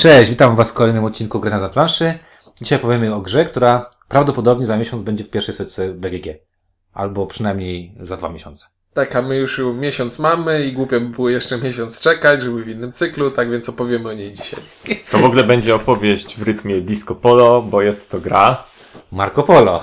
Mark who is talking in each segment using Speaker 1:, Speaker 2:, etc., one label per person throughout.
Speaker 1: Cześć, witam Was w kolejnym odcinku Gry na planszy. Dzisiaj powiemy o grze, która prawdopodobnie za miesiąc będzie w pierwszej setce BGG. Albo przynajmniej za dwa miesiące.
Speaker 2: Tak, a my już ją miesiąc mamy i głupio by było jeszcze miesiąc czekać, żeby w innym cyklu, tak więc opowiemy o niej dzisiaj.
Speaker 3: To w ogóle będzie opowieść w rytmie disco polo, bo jest to gra.
Speaker 1: Marco Polo.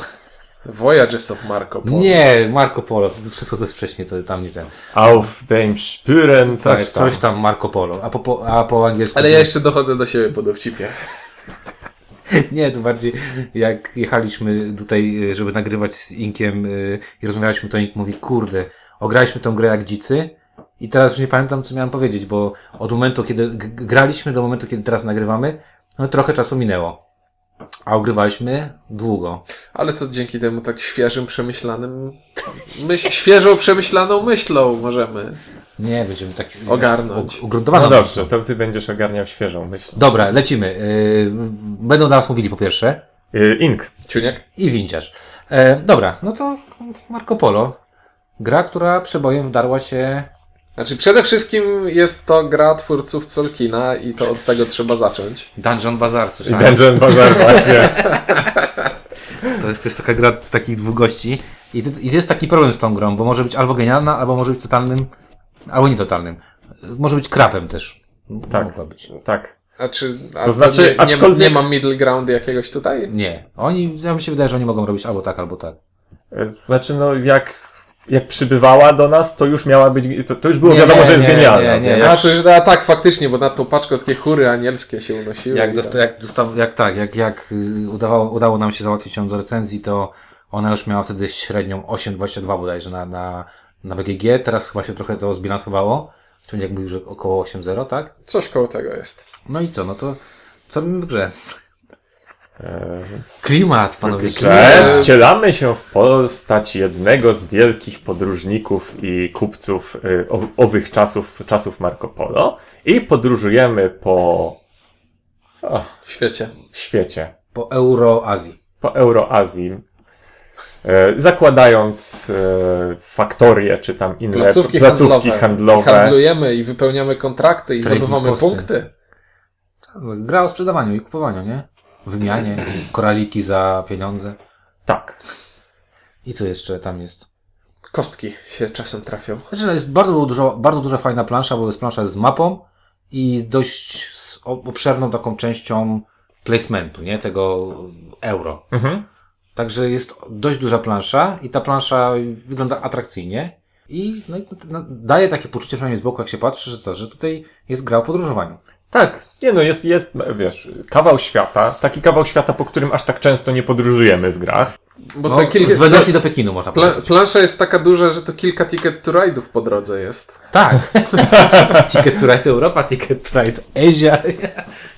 Speaker 2: Voyages of Marco Polo.
Speaker 1: Nie, Marco Polo. Wszystko to jest wcześniej, to tam nie ten.
Speaker 3: Auf dem Spüren, coś
Speaker 1: Tak,
Speaker 3: tam.
Speaker 1: coś tam Marco Polo. A po, po, a po angielsku...
Speaker 2: Ale ja jeszcze dochodzę do siebie po dowcipie.
Speaker 1: Nie, to bardziej jak jechaliśmy tutaj, żeby nagrywać z Inkiem y, i rozmawialiśmy, to Ink mówi, kurde, ograliśmy tą grę jak dzicy i teraz już nie pamiętam, co miałem powiedzieć, bo od momentu, kiedy graliśmy do momentu, kiedy teraz nagrywamy, no trochę czasu minęło. A ogrywaliśmy długo.
Speaker 2: Ale to dzięki temu tak świeżym, przemyślanym, myśl, świeżą, przemyślaną myślą możemy.
Speaker 1: Nie, będziemy tak
Speaker 2: Ogarnąć.
Speaker 1: ugruntowaną.
Speaker 3: No dobrze, to ty będziesz ogarniał świeżą myśl.
Speaker 1: Dobra, lecimy. Y, Będą nas mówili po pierwsze
Speaker 3: Y, Ink.
Speaker 2: Ciuniek?
Speaker 1: i winciarz. E, dobra, no to Marco Polo. Gra, która przebojem wdarła się
Speaker 2: Znaczy, przede wszystkim jest to gra twórców Colkina i to od tego trzeba zacząć.
Speaker 1: Dungeon Bazaar,
Speaker 3: I
Speaker 1: słyszałem.
Speaker 3: Dungeon Bazaar właśnie.
Speaker 1: To jest też taka gra z takich dwóch gości. I to, I to jest taki problem z tą grą, bo może być albo genialna, albo może być totalnym, albo nietotalnym. Może być krapem też.
Speaker 3: Tak.
Speaker 1: Mogła być.
Speaker 3: Tak.
Speaker 2: A czy, a
Speaker 3: To znaczy,
Speaker 2: nie, nie,
Speaker 3: aczkolwiek-
Speaker 2: ma, nie ma middle ground jakiegoś tutaj?
Speaker 1: Nie. Oni, ja mi się wydaje, że oni mogą robić albo tak, albo tak.
Speaker 3: Znaczy, no jak, jak przybywała do nas, to już miała być, to, to już było
Speaker 1: Nie,
Speaker 3: wiadomo,
Speaker 1: nie,
Speaker 3: że jest
Speaker 1: nie,
Speaker 3: genialna.
Speaker 1: nie, nie.
Speaker 2: A, to, już- a tak, faktycznie, bo na tą paczkę takie chóry anielskie się unosiły.
Speaker 1: Jak, dosta,
Speaker 2: tak.
Speaker 1: jak, dosta, jak tak, jak, jak y, udawało, udało nam się załatwić ją do recenzji, to ona już miała wtedy średnią 8,22 bodajże na, na, na BGG. Teraz chyba się trochę to zbilansowało. Czyli jak mówił, że około 8,0, tak?
Speaker 2: Coś koło tego jest.
Speaker 1: No i co? No to co robimy w grze?
Speaker 3: E,
Speaker 1: Klimat, panowie.
Speaker 3: że wcielamy się w postać jednego z wielkich podróżników i kupców o- owych czasów, czasów Marco Polo i podróżujemy po o,
Speaker 2: świecie.
Speaker 3: świecie,
Speaker 1: Po Euroazji.
Speaker 3: po Euroazji, e, zakładając e, faktorie czy tam inne
Speaker 2: Placówki,
Speaker 3: placówki
Speaker 2: handlowe.
Speaker 3: handlowe.
Speaker 2: Handlujemy i wypełniamy kontrakty i zdobywamy
Speaker 1: posty.
Speaker 2: punkty.
Speaker 1: Gra o sprzedawaniu i kupowaniu, nie? Wymianie, koraliki za pieniądze.
Speaker 3: Tak.
Speaker 1: I co jeszcze tam jest?
Speaker 2: Kostki się czasem trafią.
Speaker 1: Znaczy, no jest bardzo dużo, bardzo duża fajna plansza, bo jest plansza z mapą i z dość obszerną taką częścią placementu, nie? Tego euro.
Speaker 3: Mhm.
Speaker 1: Także jest dość duża plansza i ta plansza wygląda atrakcyjnie i no, no, daje takie poczucie, przynajmniej z boku, jak się patrzy, że co, że tutaj jest gra o podróżowaniu.
Speaker 3: Tak, nie no, jest, jest, wiesz, kawał świata, taki kawał świata, po którym aż tak często nie podróżujemy w grach.
Speaker 2: Bo
Speaker 1: No,
Speaker 2: to kilka,
Speaker 1: z Wenecji do Pekinu można
Speaker 2: pla,
Speaker 1: powiedzieć.
Speaker 2: plansza jest taka duża, że to kilka ticket to ride'ów po drodze jest.
Speaker 1: Tak. Ticket to Ride Europa, Ticket to Ride Asia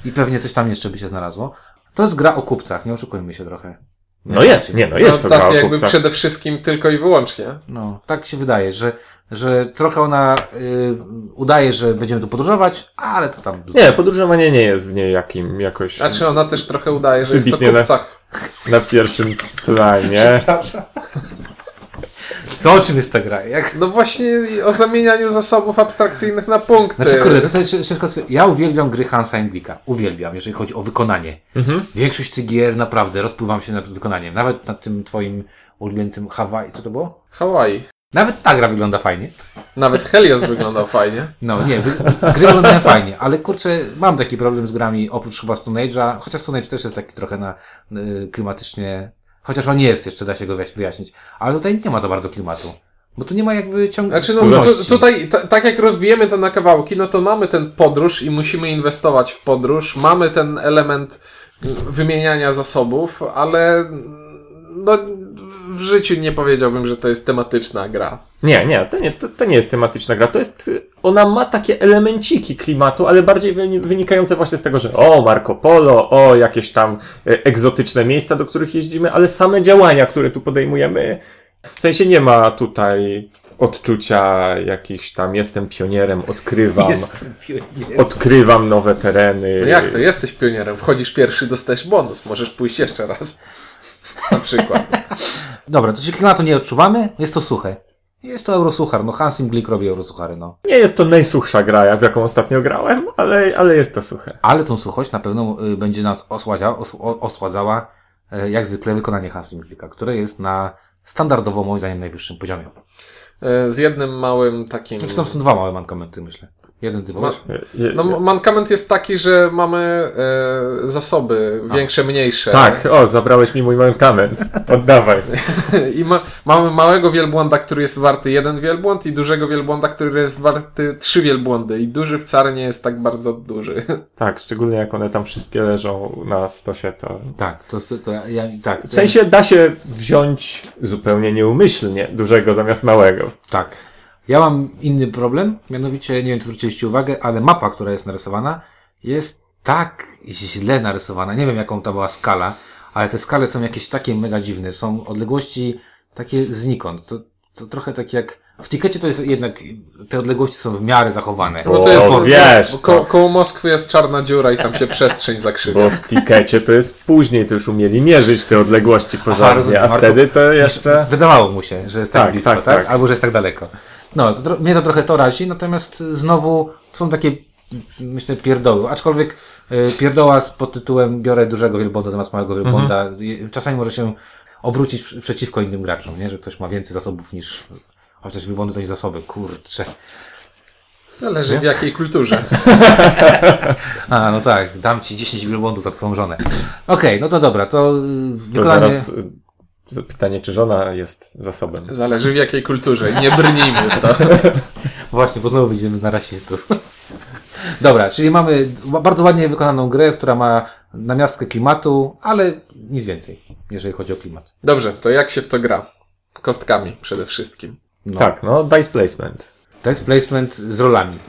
Speaker 1: i pewnie coś tam jeszcze by się znalazło. To jest gra o kupcach, nie oszukujmy się trochę.
Speaker 3: No jest, nie no, jest
Speaker 2: no,
Speaker 3: to
Speaker 2: tak
Speaker 3: gra o
Speaker 2: jakby
Speaker 3: kupcach.
Speaker 2: przede wszystkim tylko i wyłącznie.
Speaker 1: No, tak się wydaje, że, że trochę ona y, udaje, że będziemy tu podróżować, ale to tam...
Speaker 3: Nie, podróżowanie nie jest w niej jakim, jakoś
Speaker 2: Znaczy ona też trochę udaje, że jest to
Speaker 3: Wybitnie na-
Speaker 2: kupcach.
Speaker 3: na pierwszym planie.
Speaker 1: To o czym jest ta gra? Jak...
Speaker 2: No właśnie o zamienianiu zasobów abstrakcyjnych na punkty.
Speaker 1: Znaczy, kurde, tutaj ciężko... Ja uwielbiam gry Hansa Englika. Uwielbiam, jeżeli chodzi o wykonanie. Większość tych gier naprawdę rozpływam się nad wykonaniem. Nawet nad tym twoim ulubieńcym Hawaii. Co to było?
Speaker 2: Hawaii.
Speaker 1: Nawet ta gra wygląda fajnie.
Speaker 2: Nawet Helios wyglądał fajnie.
Speaker 1: No nie, wy, gry wyglądają fajnie, ale kurczę, mam taki problem z grami, oprócz chyba Stone Age'a, chociaż Stone Age też jest taki trochę na y, klimatycznie, chociaż on nie jest jeszcze, da się go wyjaś- wyjaśnić, ale tutaj nie ma za bardzo klimatu, bo tu nie ma jakby ciągu
Speaker 2: Znaczy, no, tu, tutaj, t- tak jak rozbijemy to na kawałki, no to mamy ten podróż i musimy inwestować w podróż, mamy ten element wymieniania zasobów, ale no, w życiu nie powiedziałbym, że to jest tematyczna gra.
Speaker 3: Nie, nie, to nie, to, to nie jest tematyczna gra. To jest, ona ma takie elemenciki klimatu, ale bardziej wyni- wynikające właśnie z tego, że o, Marco Polo, o, jakieś tam e, egzotyczne miejsca, do których jeździmy, ale same działania, które tu podejmujemy, w sensie nie ma tutaj odczucia jakichś tam, jestem pionierem, odkrywam,
Speaker 1: Jestem pionierem.
Speaker 3: odkrywam nowe tereny.
Speaker 2: No jak to? Jesteś pionierem, wchodzisz pierwszy, dostajesz bonus, możesz pójść jeszcze raz. Na przykład.
Speaker 1: Dobra, to się klimatu nie odczuwamy, jest to suche. Jest to eurosuchar, no Hans Im Glick robi eurosuchary, no.
Speaker 3: Nie jest to najsuchsza gra, w jaką ostatnio grałem, ale, ale jest to suche.
Speaker 1: Ale tą suchość na pewno y, będzie nas osładzia, os, o- osładzała y, jak zwykle wykonanie Hans Im Glicka, które jest na standardowo moim zdaniem najwyższym poziomie.
Speaker 2: E, Z jednym małym takim...
Speaker 1: Znaczy tam są dwa małe mankamenty, myślę. Jeden ty
Speaker 2: No, mankament jest taki, że mamy e, zasoby większe, mniejsze.
Speaker 3: Tak, o, zabrałeś mi mój mankament. Oddawaj.
Speaker 2: I ma, mamy małego wielbłąda, który jest warty jeden wielbłąd i dużego wielbłąda, który jest warty trzy wielbłądy. I duży wcale nie jest tak bardzo duży.
Speaker 3: Tak, szczególnie jak one tam wszystkie leżą na stosie, to...
Speaker 1: Tak, to, to, to ja, tak.
Speaker 3: W sensie da się wziąć zupełnie nieumyślnie dużego zamiast małego.
Speaker 1: Tak. Ja mam inny problem, mianowicie, nie wiem, czy zwróciliście uwagę, ale mapa, która jest narysowana, jest tak źle narysowana. Nie wiem, jaką to była skala, ale te skale są jakieś takie mega dziwne. Są odległości takie znikąd. To, to trochę tak jak... W tikecie to jest jednak, te odległości są w miarę zachowane.
Speaker 2: No to jest,
Speaker 3: O, wiesz,
Speaker 2: bo ko,
Speaker 3: to-
Speaker 2: koło Moskwy jest czarna dziura i tam się przestrzeń zakrzywia.
Speaker 3: Bo w tikecie to jest później, to już umieli mierzyć te odległości porządnie, a wtedy to jeszcze...
Speaker 1: Wydawało mu się, że jest tak,
Speaker 3: Tak,
Speaker 1: blisko, tak,
Speaker 3: tak, tak.
Speaker 1: Albo że jest tak daleko. No, to, mnie to trochę to razi, natomiast znowu są takie, myślę, pierdoły. Aczkolwiek y, pierdoła z pod tytułem biorę dużego wielbłąda zamiast małego wielbłąda,
Speaker 3: Mhm.
Speaker 1: y, czasami może się obrócić przeciwko innym graczom, nie? Że ktoś ma więcej zasobów niż, chociaż wielbłądy to nie zasoby, kurczę.
Speaker 2: Zależy w jakiej kulturze.
Speaker 1: A, no tak, dam ci 10 wielbłądów za twoją żonę. Okej, no to dobra, to y,
Speaker 3: To
Speaker 1: wykonanie...
Speaker 3: zaraz y, pytanie, czy żona jest zasobem.
Speaker 2: Zależy w jakiej kulturze. Nie brnijmy w to.
Speaker 1: Właśnie, bo znowu wyjdziemy na rasistów. Dobra, czyli mamy bardzo ładnie wykonaną grę, która ma namiastkę klimatu, ale nic więcej, jeżeli chodzi o klimat.
Speaker 2: Dobrze, to jak się w to gra? Kostkami przede wszystkim.
Speaker 1: No.
Speaker 3: Tak, no, dice placement.
Speaker 1: Jest placement z rolami.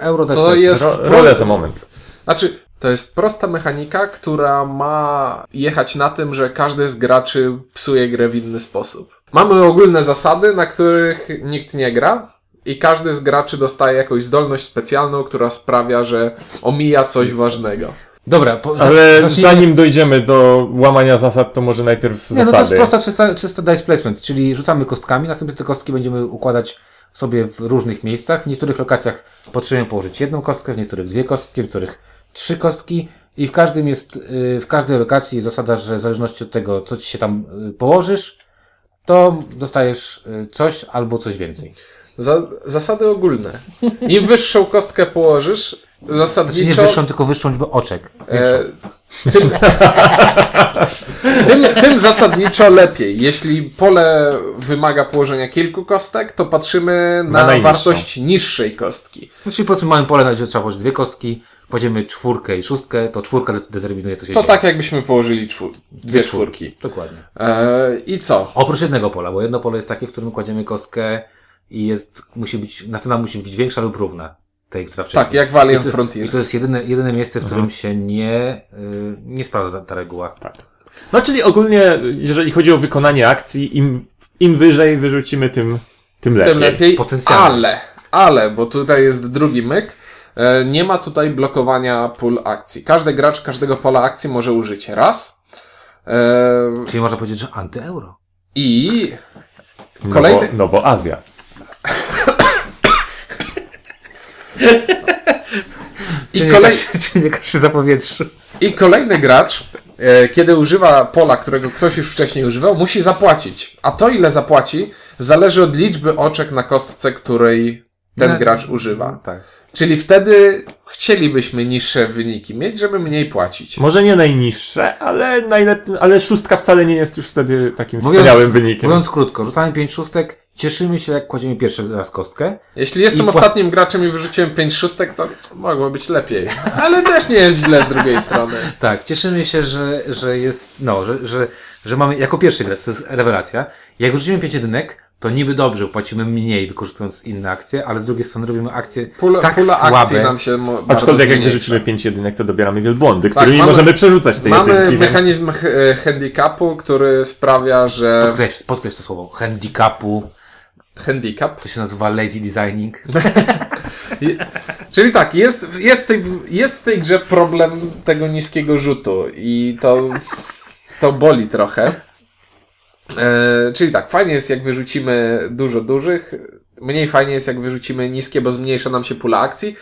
Speaker 1: Euro to jest
Speaker 2: To
Speaker 1: placement.
Speaker 2: jest-
Speaker 3: Ro, rolę za moment.
Speaker 2: Znaczy, to jest prosta mechanika, która ma jechać na tym, że każdy z graczy psuje grę w inny sposób. Mamy ogólne zasady, na których nikt nie gra. I każdy z graczy dostaje jakąś zdolność specjalną, która sprawia, że omija coś ważnego.
Speaker 1: Dobra, po,
Speaker 3: Ale
Speaker 1: zacznijmy-
Speaker 3: zanim dojdziemy do łamania zasad, to może najpierw
Speaker 1: Nie, no
Speaker 3: zasady.
Speaker 1: to jest prosta, czysta, czysta dice placement, czyli rzucamy kostkami, następnie te kostki będziemy układać sobie w różnych miejscach. W niektórych lokacjach potrzebujemy położyć jedną kostkę, w niektórych dwie kostki, w niektórych trzy kostki i w każdym jest, y, w każdej lokacji jest zasada, że w zależności od tego, co ci się tam y, położysz, to dostajesz y, coś albo coś więcej.
Speaker 2: Za, zasady ogólne. Im wyższą kostkę położysz,
Speaker 1: Znaczy nie
Speaker 2: zasadniczo...
Speaker 1: wyższą, tylko wyższą liczbę oczek.
Speaker 2: E, tym, tym, tym zasadniczo lepiej. Jeśli pole wymaga położenia kilku kostek, to patrzymy na,
Speaker 3: najniższą.
Speaker 2: wartość niższej kostki.
Speaker 1: Czyli powiedzmy mamy pole, na gdzie trzeba położyć dwie kostki, kładziemy czwórkę i szóstkę, to czwórka de- determinuje, co się
Speaker 2: To
Speaker 1: dzieje.
Speaker 2: tak jakbyśmy położyli czwór, dwie czwórki.
Speaker 1: Dokładnie.
Speaker 2: E, I co?
Speaker 1: Oprócz jednego pola, bo jedno pole jest takie, w którym kładziemy kostkę i jest, musi być, następna musi być większa lub równa tej, która wcześniej.
Speaker 2: Tak, jak Valiant
Speaker 1: I to,
Speaker 2: Frontiers.
Speaker 1: I to jest jedyne, jedyne miejsce, w którym się nie, y, nie sprawdza ta, ta reguła.
Speaker 3: Tak. No, czyli ogólnie, jeżeli chodzi o wykonanie akcji, im, im wyżej wyrzucimy, tym, tym lepiej.
Speaker 2: Tym lepiej,
Speaker 1: Potencjalnie.
Speaker 2: ale, ale, bo tutaj jest drugi myk, nie ma tutaj blokowania pól akcji. Każdy gracz każdego pola akcji może użyć raz. E,
Speaker 1: Czyli można powiedzieć, że anty-euro.
Speaker 2: I
Speaker 3: No,
Speaker 2: kolejny,
Speaker 3: bo, no bo Azja.
Speaker 2: i,
Speaker 1: Czy,
Speaker 2: kolej,
Speaker 1: nie, zapowietrzył?
Speaker 2: I kolejny gracz, e, kiedy używa pola, którego ktoś już wcześniej używał, musi zapłacić. A to, ile zapłaci, zależy od liczby oczek na kostce, której ten
Speaker 1: No,
Speaker 2: gracz używa.
Speaker 1: Tak.
Speaker 2: Czyli wtedy chcielibyśmy niższe wyniki mieć, żeby mniej płacić.
Speaker 3: Może nie najniższe, ale najlepiej, ale szóstka wcale nie jest już wtedy takim
Speaker 1: Mówiąc,
Speaker 3: wspaniałym wynikiem.
Speaker 1: mówiąc krótko, rzucamy pięć szóstek, cieszymy się, jak kładziemy pierwszy raz kostkę.
Speaker 2: Jeśli jestem ostatnim graczem i wyrzuciłem 5 szóstek, to mogło być lepiej. Ale też nie jest źle z drugiej strony.
Speaker 1: Tak, cieszymy się, że, że jest, no, że, że, że mamy jako pierwszy gracz, to jest rewelacja. Jak wrzucimy pięć jedynek, to niby dobrze, płacimy mniej wykorzystując inne akcje, ale z drugiej strony robimy akcje
Speaker 2: Pula,
Speaker 1: tak
Speaker 2: pula
Speaker 1: słabe.
Speaker 2: akcji nam się
Speaker 3: Aczkolwiek jak
Speaker 2: zmniejsza.
Speaker 3: wyrzucimy pięć jedynek, to dobieramy wielbłądy, którymi
Speaker 2: mamy-
Speaker 3: możemy przerzucać te
Speaker 2: Mamy
Speaker 3: jedynki. Więc...
Speaker 2: mechanizm ch- e, handicapu, który sprawia, że...
Speaker 1: Podkreśl, podkreśl to słowo. Handicapu,
Speaker 2: Handicap.
Speaker 1: to się nazywa lazy designing.
Speaker 2: Czyli tak, jest, jest, w tej, jest w tej grze problem tego niskiego rzutu i to, to boli trochę. E, czyli tak, fajnie jest jak wyrzucimy dużo dużych, mniej fajnie jest jak wyrzucimy niskie, bo zmniejsza nam się pula akcji.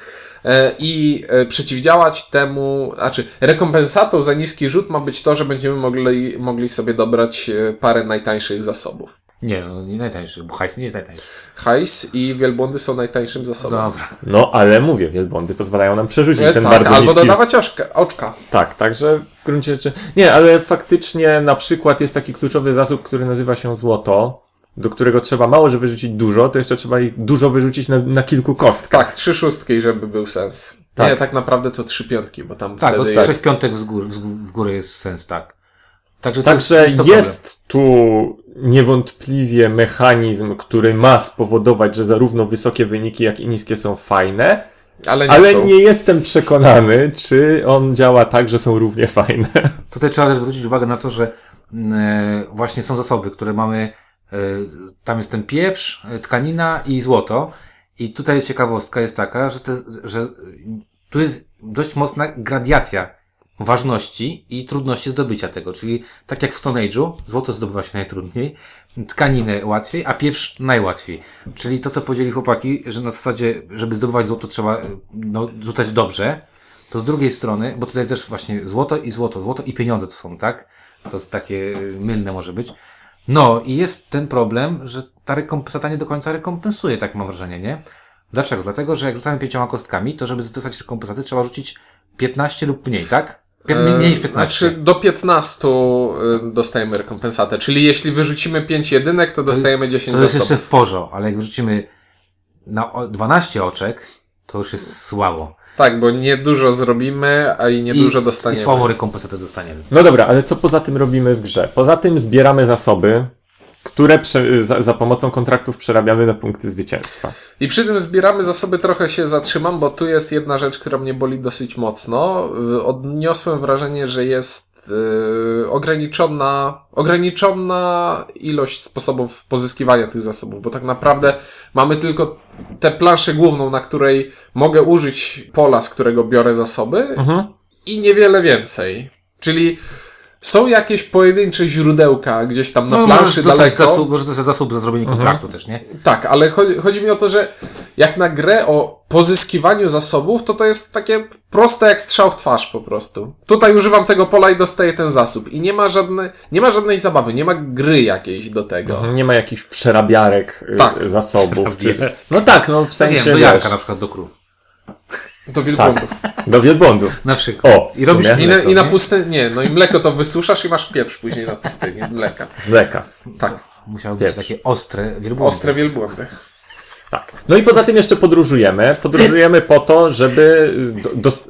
Speaker 2: E, I e, przeciwdziałać temu, znaczy rekompensatą za niski rzut ma być to, że będziemy mogli, mogli sobie dobrać parę najtańszych zasobów.
Speaker 1: Nie, no nie najtańszy, bo hajs nie jest najtańszy.
Speaker 2: Hajs i wielbłądy są najtańszym zasobem.
Speaker 1: Dobra.
Speaker 3: No, ale mówię, wielbłądy pozwalają nam przerzucić
Speaker 2: E,
Speaker 3: ten
Speaker 2: tak,
Speaker 3: bardzo
Speaker 2: albo
Speaker 3: niski...
Speaker 2: dodawać oczka, oczka.
Speaker 3: Tak, także w gruncie rzeczy... Nie, ale faktycznie na przykład jest taki kluczowy zasób, który nazywa się złoto, do którego trzeba mało, że wyrzucić dużo, to jeszcze trzeba ich dużo wyrzucić na, na kilku kostkach.
Speaker 2: Tak, trzy szóstki, żeby był sens.
Speaker 3: Tak.
Speaker 2: Nie, tak naprawdę to trzy piątki, bo tam
Speaker 1: Tak,
Speaker 2: wtedy
Speaker 1: od
Speaker 2: jest...
Speaker 1: trzech piątek w górę, w górę jest sens, tak. Także to jest,
Speaker 3: Także
Speaker 1: jest, to
Speaker 3: jest tu niewątpliwie mechanizm, który ma spowodować, że zarówno wysokie wyniki, jak i niskie są fajne,
Speaker 2: Ale nie
Speaker 3: ale
Speaker 2: są.
Speaker 3: nie jestem przekonany, czy on działa tak, że są równie fajne.
Speaker 1: Tutaj trzeba też zwrócić uwagę na to, że e, właśnie są zasoby, które mamy, e, tam jest ten pieprz, e, tkanina i złoto. I tutaj ciekawostka jest taka, że, te, że tu jest dość mocna gradiacja ważności i trudności zdobycia tego. Czyli tak jak w Stone Age'u, złoto zdobywa się najtrudniej, tkaninę łatwiej, a pieprz najłatwiej. Czyli to, co powiedzieli chłopaki, że na zasadzie, żeby zdobywać złoto, trzeba no, rzucać dobrze, to z drugiej strony, bo tutaj też właśnie złoto i złoto, złoto i pieniądze to są, tak? To jest takie y, mylne może być. No i jest ten problem, że ta rekompensata nie do końca rekompensuje, tak mam wrażenie, nie? Dlaczego? Dlatego, że jak rzucamy pięcioma kostkami, to żeby dostać rekompensaty trzeba rzucić 15 lub mniej, tak? Pię- mniej, mniej niż 15.
Speaker 2: Znaczy do 15 y, dostajemy rekompensatę. Czyli jeśli wyrzucimy 5 jedynek, to dostajemy 10
Speaker 1: to jest
Speaker 2: zasobów.
Speaker 1: jeszcze w porzo, ale jak wrzucimy na o- 12 oczek, to już jest słabo.
Speaker 2: Tak, bo nie dużo zrobimy, a i nie dużo
Speaker 1: I
Speaker 2: dostaniemy.
Speaker 1: słabą rekompensatę dostaniemy.
Speaker 3: No dobra, ale co poza tym robimy w grze? Poza tym zbieramy zasoby, które prze, za, za pomocą kontraktów przerabiamy na punkty zwycięstwa.
Speaker 2: I przy tym zbieramy zasoby, trochę się zatrzymam, bo tu jest jedna rzecz, która mnie boli dosyć mocno. Odniosłem wrażenie, że jest yy, ograniczona, ograniczona ilość sposobów pozyskiwania tych zasobów, bo tak naprawdę mamy tylko tę planszę główną, na której mogę użyć pola, z którego biorę zasoby
Speaker 3: Mhm.
Speaker 2: i niewiele więcej. Czyli są jakieś pojedyncze źródełka gdzieś tam na
Speaker 1: No,
Speaker 2: planszy
Speaker 1: możesz dostać
Speaker 2: daleko.
Speaker 1: zasób, możesz dostać zasób za zrobienie kontraktu też, nie?
Speaker 2: Tak, ale chodzi, chodzi mi o to, że jak na grę o pozyskiwaniu zasobów, to to jest takie proste jak strzał w twarz po prostu. Tutaj używam tego pola i dostaję ten zasób. I nie ma żadnej, nie ma żadnej zabawy, nie ma gry jakiejś do tego.
Speaker 3: Nie ma jakichś przerabiarek y,
Speaker 2: Tak.
Speaker 3: zasobów.
Speaker 1: Przerabiarek.
Speaker 3: No tak, no w
Speaker 1: Ja
Speaker 3: sensie
Speaker 1: wiem, do
Speaker 3: wiesz,
Speaker 1: Jarka na przykład do krów.
Speaker 2: Do wielbłądów.
Speaker 3: do wielbłądów.
Speaker 1: Na przykład.
Speaker 3: O,
Speaker 1: I robisz.
Speaker 2: I na, I na
Speaker 1: nie?
Speaker 2: pustyni, nie, no i mleko to wysuszasz i masz pieprz później na pustyni z mleka.
Speaker 3: Z mleka.
Speaker 2: Tak,
Speaker 1: Musiały być takie ostre wielbłądy.
Speaker 2: ostre wielbłądy.
Speaker 3: Tak. No i poza tym jeszcze podróżujemy. Podróżujemy po to, żeby, do, dos,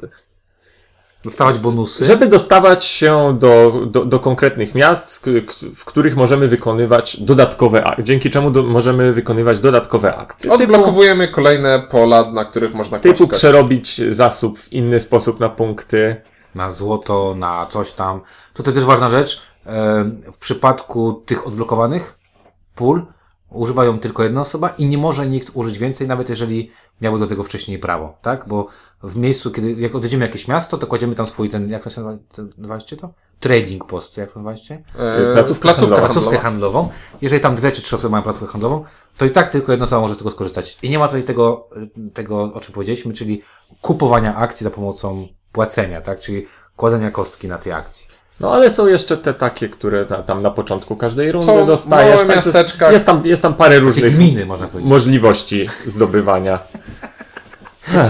Speaker 1: Dostawać bonusy.
Speaker 3: żeby dostawać się do, do, do konkretnych miast, w których możemy wykonywać dodatkowe akcje, dzięki czemu do, możemy wykonywać dodatkowe akcje. Typu,
Speaker 2: Odblokowujemy kolejne pola, na których można
Speaker 3: typu przerobić zasób w inny sposób na punkty.
Speaker 1: Na złoto, na coś tam. Tutaj też ważna rzecz. em, W przypadku tych odblokowanych pól używają tylko jedna osoba i nie może nikt użyć więcej, nawet jeżeli miałby do tego wcześniej prawo, tak? Bo w miejscu, kiedy, jak odwiedzimy jakieś miasto, to kładziemy tam swój ten, jak to się nazywa, nazwaliście to? Trading post, jak to nazwaliście?
Speaker 2: E,
Speaker 3: Placówkę
Speaker 2: placówka
Speaker 3: handlową.
Speaker 1: placówkę
Speaker 2: handlowa.
Speaker 1: handlową. Jeżeli tam dwie czy trzy osoby mają placówkę handlową, to i tak tylko jedna osoba może z tego skorzystać. I nie ma tutaj tego, y, tego o czym powiedzieliśmy, czyli kupowania akcji za pomocą płacenia, tak? Czyli kładzenia kostki na tej akcji.
Speaker 3: No ale są jeszcze te takie, które na, tam na początku każdej rundy
Speaker 2: Są
Speaker 3: dostajesz.
Speaker 2: małe
Speaker 3: tak, jest-. Jest tam, jest tam parę różnych
Speaker 1: gminy, można powiedzieć.
Speaker 3: możliwości zdobywania.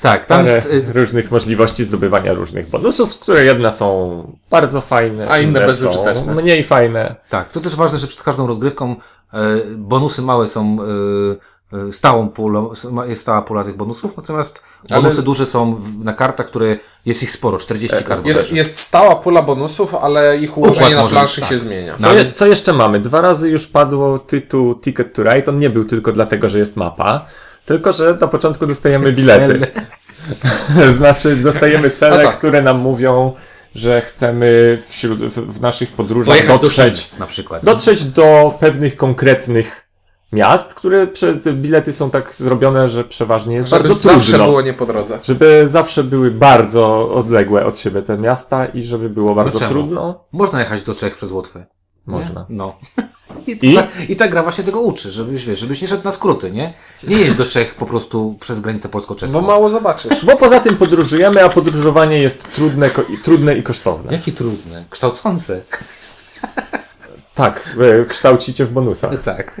Speaker 1: Tak, tam
Speaker 3: Parę
Speaker 1: jest, y,
Speaker 3: różnych możliwości zdobywania różnych bonusów, z które jedne są bardzo fajne,
Speaker 2: A inne
Speaker 3: są
Speaker 2: bezużyteczne.
Speaker 3: mniej fajne.
Speaker 1: tak, to też ważne, że przed każdą rozgrywką e, bonusy małe są e, stałą pulą, jest stała pula tych bonusów, natomiast
Speaker 2: Ale-
Speaker 1: bonusy duże są na kartach, które jest ich sporo, 40 kart.
Speaker 2: Jest, jest stała pula bonusów, ale ich ułożenie na
Speaker 1: może
Speaker 2: planszy
Speaker 1: być,
Speaker 2: się
Speaker 1: tak.
Speaker 2: zmienia.
Speaker 3: Co,
Speaker 1: No, ale-
Speaker 3: je, co jeszcze mamy? Dwa razy już padło tytuł Ticket to Ride. On nie był tylko dlatego, że jest mapa, tylko że na początku dostajemy bilety. znaczy, dostajemy cele,
Speaker 2: tak.
Speaker 3: które nam mówią, że chcemy wśród, w, w naszych podróżach
Speaker 1: Pojechać
Speaker 3: dotrzeć,
Speaker 1: do Chin, na przykład.
Speaker 3: dotrzeć do pewnych konkretnych miast, które prze, te bilety są tak zrobione, że przeważnie jest
Speaker 2: Żeby
Speaker 3: bardzo
Speaker 2: zawsze
Speaker 3: trudno.
Speaker 2: było nie po drodze.
Speaker 3: Żeby zawsze były bardzo odległe od siebie te miasta i żeby było bardzo
Speaker 1: czemu?
Speaker 3: trudno.
Speaker 1: Można jechać do Czech przez Łotwę.
Speaker 3: Można.
Speaker 1: No. I,
Speaker 3: I?
Speaker 1: Ta, I ta gra właśnie tego uczy, żebyś, wiesz, żebyś nie szedł na skróty, nie? Nie jeźdź do Czech po prostu przez granicę polsko-czeską.
Speaker 2: Bo mało zobaczysz.
Speaker 3: Bo poza tym podróżujemy, a podróżowanie jest trudne, ko- i- trudne i kosztowne.
Speaker 1: Jakie trudne. Kształcące.
Speaker 3: Tak, e, kształcicie w bonusach.
Speaker 1: tak.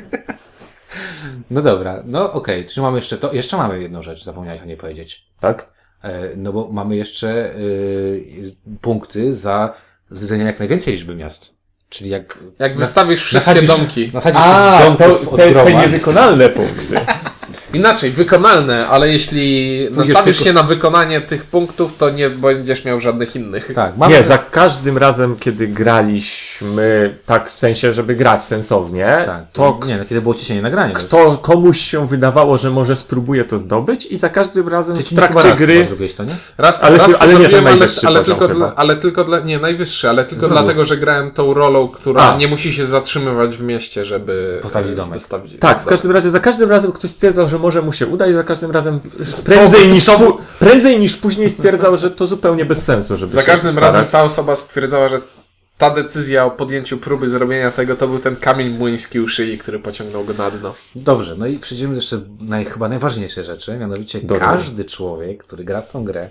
Speaker 1: No dobra, no okej, czy mamy jeszcze to? Jeszcze mamy jedną rzecz, zapomniałeś o niej powiedzieć.
Speaker 3: Tak?
Speaker 1: E, no bo mamy jeszcze y, punkty za zwiedzenie jak najwięcej liczby miast. Czyli jak...
Speaker 2: Jak
Speaker 1: na-
Speaker 2: wystawisz wszystkie
Speaker 1: nasadzisz-
Speaker 2: domki.
Speaker 1: Nasadzisz
Speaker 3: A, to,
Speaker 1: domków od
Speaker 3: te, te niewykonalne punkty.
Speaker 2: Inaczej, wykonalne, ale jeśli
Speaker 1: Pójdziesz
Speaker 2: nastawisz
Speaker 1: tylko-
Speaker 2: się na wykonanie tych punktów, to nie będziesz miał żadnych innych.
Speaker 1: Tak, mamy...
Speaker 3: Nie, za każdym razem, kiedy graliśmy, tak w sensie, żeby grać sensownie,
Speaker 1: Tak,
Speaker 3: to.
Speaker 1: Nie, no kiedy było ciśnienie nagranie. to już-
Speaker 3: kto, komuś się wydawało, że może spróbuje to zdobyć i za każdym razem
Speaker 1: Ty
Speaker 3: w trakcie
Speaker 1: raz
Speaker 3: gry...
Speaker 1: zrobiłeś to, nie?
Speaker 2: Raz,
Speaker 3: Ale
Speaker 2: raz
Speaker 3: ale nie ten
Speaker 2: ale,
Speaker 3: najwyższy
Speaker 2: ale,
Speaker 3: poziom
Speaker 2: tylko dla, ale tylko dla, nie, najwyższy, ale tylko
Speaker 1: Znowu.
Speaker 2: dlatego, że grałem tą rolą, która
Speaker 3: A.
Speaker 2: nie musi się zatrzymywać w mieście, żeby
Speaker 1: Postawić
Speaker 2: e,
Speaker 1: domek.
Speaker 2: Dostawić,
Speaker 3: Tak, w każdym razie za każdym razem ktoś stwierdzał, że może mu się uda i za każdym razem prędzej niż, prędzej niż później stwierdzał, że to zupełnie bez sensu, żeby
Speaker 2: Za
Speaker 3: się
Speaker 2: każdym
Speaker 3: starać.
Speaker 2: razem ta osoba stwierdzała, że ta decyzja o podjęciu próby zrobienia tego to był ten kamień młyński u szyi, który pociągnął go na dno.
Speaker 1: Dobrze, no i przejdziemy do jeszcze naj, chyba najważniejsze rzeczy, mianowicie
Speaker 3: Dobra.
Speaker 1: każdy człowiek, który gra w tą grę,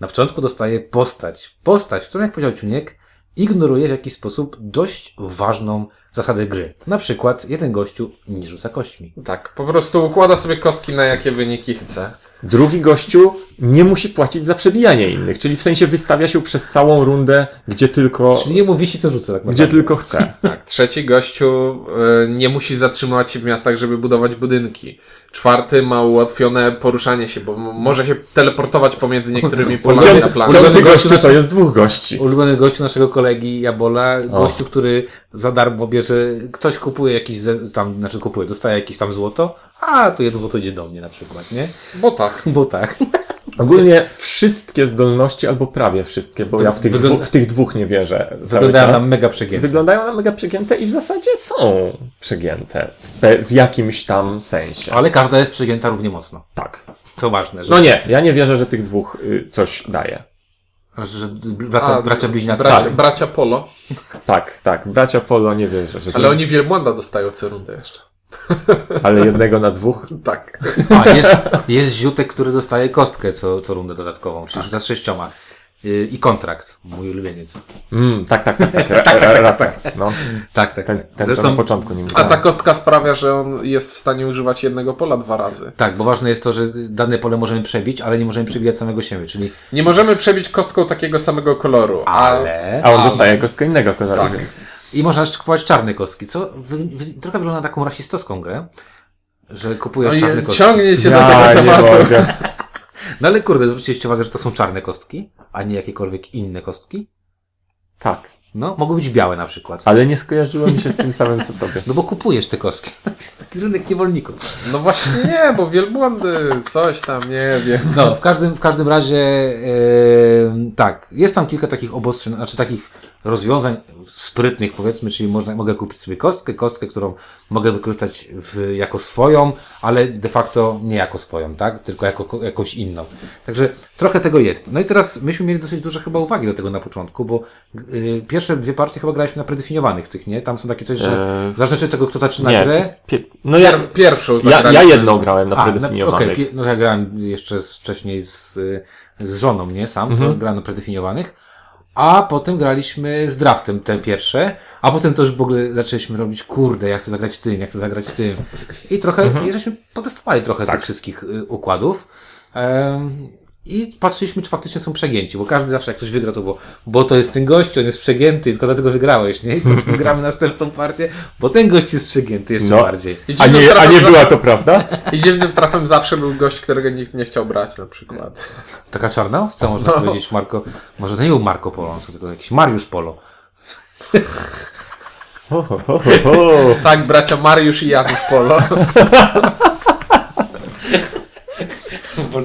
Speaker 1: na początku dostaje postać. Postać, którą, jak powiedział Ciuniek, ignoruje w jakiś sposób dość ważną zasadę gry. Na przykład jeden gościu nie rzuca kośćmi.
Speaker 2: Tak, po prostu układa sobie kostki na jakie wyniki chce.
Speaker 3: Drugi gościu nie musi płacić za przebijanie innych, czyli w sensie wystawia się przez całą rundę, gdzie tylko,
Speaker 1: Czyli jemu wisi co rzuca tak naprawdę.
Speaker 3: gdzie tylko chce.
Speaker 2: Tak, trzeci gościu y, nie musi zatrzymywać się w miastach, żeby budować budynki. Czwarty ma ułatwione poruszanie się, bo może się teleportować pomiędzy niektórymi polami na
Speaker 3: Piąty,
Speaker 2: planie.
Speaker 1: Ulubiony
Speaker 3: piąty
Speaker 1: gościu
Speaker 3: to jest dwóch gości.
Speaker 1: Ulubiony gościu naszego kolegi Jabola, gościu, który za darmo bierze, ktoś kupuje jakiś, tam, znaczy kupuje, dostaje jakieś tam złoto, a to jedno złoto idzie do mnie na przykład, nie?
Speaker 2: Bo tak.
Speaker 1: Bo tak.
Speaker 3: Ogólnie wszystkie zdolności, albo prawie wszystkie, bo ja w tych,
Speaker 1: Wygląda-
Speaker 3: dwu, w tych dwóch nie wierzę.
Speaker 1: Wyglądają nam mega przegięte.
Speaker 3: Wyglądają na mega przegięte i w zasadzie są przegięte w, w jakimś tam sensie.
Speaker 1: Ale każda jest przegięta równie mocno.
Speaker 3: Tak.
Speaker 1: To ważne, że,
Speaker 3: No nie, ja nie wierzę, że tych dwóch y, coś daje.
Speaker 1: Że bracia,
Speaker 2: A,
Speaker 1: bracia bliźniacy.
Speaker 2: Bracia,
Speaker 3: Tak.
Speaker 2: bracia Polo.
Speaker 3: Tak, tak. Bracia Polo nie wierzę, że
Speaker 2: Ale oni wielbłąda dostają co rundę jeszcze.
Speaker 3: ale jednego na dwóch.
Speaker 2: Tak.
Speaker 1: A, jest, jest ziutek, który dostaje kostkę co, co rundę dodatkową, czyli rzuca z sześcioma. Y, I kontrakt, mój ulubieniec.
Speaker 3: Mm, tak, tak, tak, tak, ra- ra- racja. No,
Speaker 1: Tak, tak,
Speaker 3: ten,
Speaker 1: tak.
Speaker 3: ten co na
Speaker 1: Zresztą,
Speaker 3: początku nim
Speaker 2: A ta kostka sprawia, że on jest w stanie używać jednego pola dwa razy.
Speaker 1: tak, bo ważne jest to, że dane pole możemy przebić, ale nie możemy przebijać samego siebie, czyli
Speaker 2: Nie możemy przebić kostką takiego samego koloru.
Speaker 1: Ale...
Speaker 3: A on dostaje kostkę innego koloru, więc...
Speaker 1: I można jeszcze kupować czarne kostki, co wy, wy, trochę wygląda na taką rasistowską grę, że kupujesz
Speaker 2: no,
Speaker 1: czarne kostki.
Speaker 2: ciągnie cię do
Speaker 3: Ja
Speaker 2: tego
Speaker 3: nie
Speaker 2: tematu.
Speaker 1: No ale kurde, zwróciliście uwagę, że to są czarne kostki, a nie jakiekolwiek inne kostki?
Speaker 3: Tak,
Speaker 1: No, mogą być białe na przykład.
Speaker 3: ale nie skojarzyło mi się z tym samym, co tobie.
Speaker 1: No bo kupujesz te kostki. To jest taki rynek niewolników.
Speaker 2: No właśnie nie, bo wielbłądy, coś tam, nie wiem.
Speaker 1: No, w każdym, w każdym razie e, tak, jest tam kilka takich obostrzeń, znaczy takich rozwiązań sprytnych powiedzmy, czyli można, mogę kupić sobie kostkę, kostkę, którą mogę wykorzystać w, jako swoją, ale de facto nie jako swoją, tak? Tylko jako ko- jakąś inną. Także trochę tego jest. No i teraz myśmy mieli dosyć duże chyba uwagi do tego na początku, bo y, pierwsze dwie partie chyba graliśmy na predefiniowanych tych, nie? Tam są takie coś, że
Speaker 3: Eee,
Speaker 1: zależności od tego, kto zaczyna
Speaker 3: Nie,
Speaker 1: grę,
Speaker 3: pie- no ja,
Speaker 2: Pier, pierwszą
Speaker 3: ja,
Speaker 2: zagraliśmy.
Speaker 3: ja jedną grałem na
Speaker 1: A,
Speaker 3: predefiniowanych.
Speaker 1: No, okej, pie- no ja grałem jeszcze z, wcześniej z, z żoną, nie sam,
Speaker 3: Mhm.
Speaker 1: to grałem na predefiniowanych. A potem graliśmy z draftem te pierwsze, a potem to już w ogóle zaczęliśmy robić, kurde, ja chcę zagrać tym, ja chcę zagrać tym. I trochę,
Speaker 3: Mhm.
Speaker 1: i żeśmy potestowali trochę
Speaker 3: Tak.
Speaker 1: tych wszystkich y, układów. I patrzyliśmy, czy faktycznie są przegięci, bo każdy zawsze jak ktoś wygra, to było, bo to jest ten gość, on jest przegięty, tylko dlatego wygrałeś, nie? I potem gramy następną partię, bo ten gość jest przegięty jeszcze
Speaker 3: No.
Speaker 1: bardziej.
Speaker 3: A nie, a nie
Speaker 2: za-
Speaker 3: była to prawda?
Speaker 2: I dziwnym trafem zawsze był gość, którego nikt nie chciał brać na przykład.
Speaker 1: Taka czarna owca, można
Speaker 2: No.
Speaker 1: powiedzieć, Marko. Może to nie był Marco Polo, tylko jakiś Mariusz Polo.
Speaker 3: Ho, ho, ho.
Speaker 2: Tak, bracia Mariusz i Janusz Polo.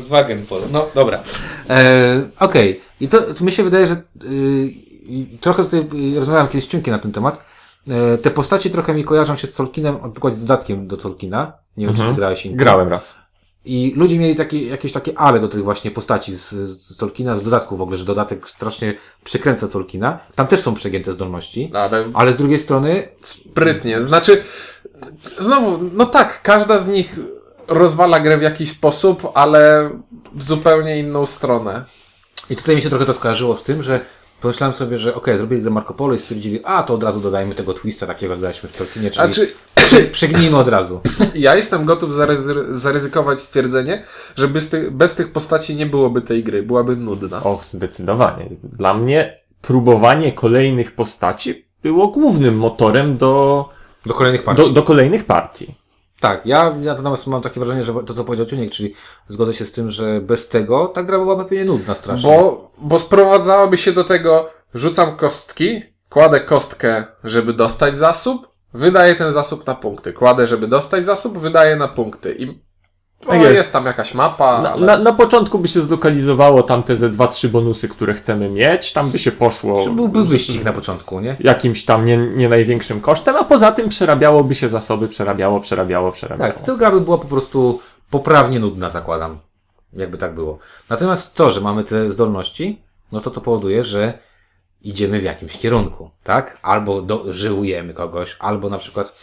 Speaker 1: Volkswagen Polo. No, dobra. E, Okej. I to, to mi się wydaje, że y, trochę tutaj y, rozmawiałem kiedyś z Ciunkiem na ten temat. E, te postacie trochę mi kojarzą się z Tolkienem, na przykład z dodatkiem do Tolkiena. Nie wiem, czy ty grałeś Inka.
Speaker 3: Grałem raz.
Speaker 1: I ludzie mieli takie, jakieś takie ale do tych właśnie postaci z, z Tolkiena, z dodatku w ogóle, że dodatek strasznie przekręca Tolkiena. Tam też są przegięte zdolności.
Speaker 2: Ale
Speaker 1: Ale z drugiej strony,
Speaker 2: sprytnie. Znaczy, znowu, no tak, każda z nich rozwala grę w jakiś sposób, ale w zupełnie inną stronę.
Speaker 1: i tutaj mi się trochę to skojarzyło z tym, że pomyślałem sobie, że okej, zrobili grę Marco Polo i stwierdzili, a to od razu dodajmy tego twista takiego, jak daliśmy w Tolkienie, czyli
Speaker 2: czy
Speaker 1: prze, przegnijmy od razu.
Speaker 2: ja jestem gotów zaryzy- zaryzykować stwierdzenie, że bez, tych- bez tych postaci nie byłoby tej gry, byłaby nudna.
Speaker 3: Och, zdecydowanie. Dla mnie próbowanie kolejnych postaci było głównym motorem do,
Speaker 1: Do kolejnych partii.
Speaker 3: do, do kolejnych partii.
Speaker 1: Tak, ja, natomiast mam takie wrażenie, że to, co powiedział Ciuniek, czyli zgodzę się z tym, że bez tego ta gra byłaby pewnie nudna strasznie.
Speaker 2: Bo, bo sprowadzałoby się do tego, rzucam kostki, kładę kostkę, żeby dostać zasób, wydaję ten zasób na punkty. Kładę, żeby dostać zasób, wydaję na punkty. I o,
Speaker 3: Tak
Speaker 2: jest.
Speaker 3: jest.
Speaker 2: tam jakaś mapa,
Speaker 3: Na,
Speaker 2: ale...
Speaker 3: na, na początku by się zlokalizowało tam te ze dwa, trzy bonusy, które chcemy mieć. Tam by się poszło
Speaker 1: Że byłby wyścig na początku, nie?
Speaker 3: jakimś tam nie, nie największym kosztem, a poza tym przerabiałoby się zasoby, przerabiało, przerabiało, przerabiało.
Speaker 1: Tak, to gra by była po prostu poprawnie nudna, zakładam. Jakby tak było. Natomiast to, że mamy te zdolności, no to to powoduje, że idziemy w jakimś kierunku, tak? Albo do, żyłujemy kogoś, albo na przykład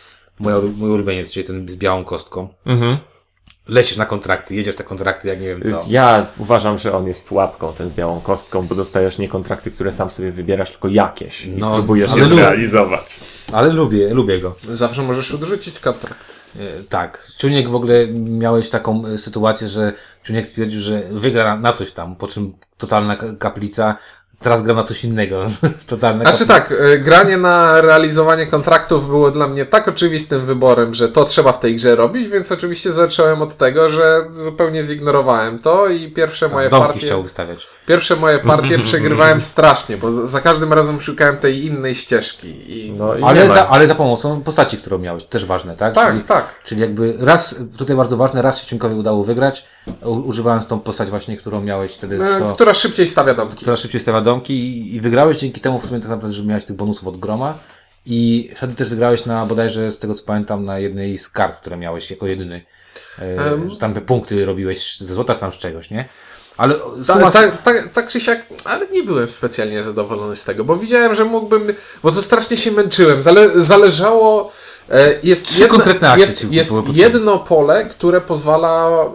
Speaker 1: moja, mój ulubieniec, czyli ten z białą kostką.
Speaker 3: Mhm.
Speaker 1: Lecisz na kontrakty, jedziesz na kontrakty, jak nie wiem co.
Speaker 3: Ja uważam, że on jest pułapką, ten z białą kostką, bo dostajesz nie kontrakty, które sam sobie wybierasz, tylko jakieś. I
Speaker 1: No,
Speaker 3: próbujesz je zrealizować.
Speaker 1: Ale lubię, lubię go.
Speaker 2: Zawsze możesz odrzucić kontrakt.
Speaker 1: E, Tak. Czuniek w ogóle miałeś taką e, sytuację, że Czuniek stwierdził, że wygra na- coś tam, po czym totalna ka- kaplica, teraz gra na coś innego. Totalna
Speaker 2: Znaczy tak, y, granie na realizowanie kontraktów było dla mnie tak oczywistym wyborem, że to trzeba w tej grze robić, więc oczywiście zacząłem od tego, że zupełnie zignorowałem to i pierwsze moje
Speaker 1: Domki
Speaker 2: partie...
Speaker 1: chciał wystawiać.
Speaker 2: Pierwsze moje partie przegrywałem strasznie, bo za- każdym razem szukałem tej innej ścieżki. I...
Speaker 3: No i nie
Speaker 1: Ale za, ale za pomocą postaci, którą miałeś. Też ważne, tak?
Speaker 2: Tak,
Speaker 1: czyli,
Speaker 2: tak.
Speaker 1: Czyli jakby raz, tutaj bardzo ważne, raz się Ciunkowi udało wygrać, używając tą postać właśnie, którą miałeś wtedy,
Speaker 2: E,
Speaker 1: co,
Speaker 2: Która szybciej stawia domki.
Speaker 1: która szybciej stawia i, i wygrałeś dzięki temu w sumie tak naprawdę, że miałeś tych bonusów od groma. I wtedy też wygrałeś na bodajże, z tego co pamiętam, na jednej z kart, które miałeś jako jedyny.
Speaker 2: Em.
Speaker 1: że tam te punkty robiłeś ze złota, tam z czegoś, nie? Ale suma...
Speaker 2: tak, tak, tak czy siak, ale nie byłem specjalnie zadowolony z tego, bo widziałem, że mógłbym, bo to strasznie się męczyłem. Zale, zależało, jest,
Speaker 1: Trzy konkretne akcje
Speaker 2: jest, jest jedno pole, które pozwala e,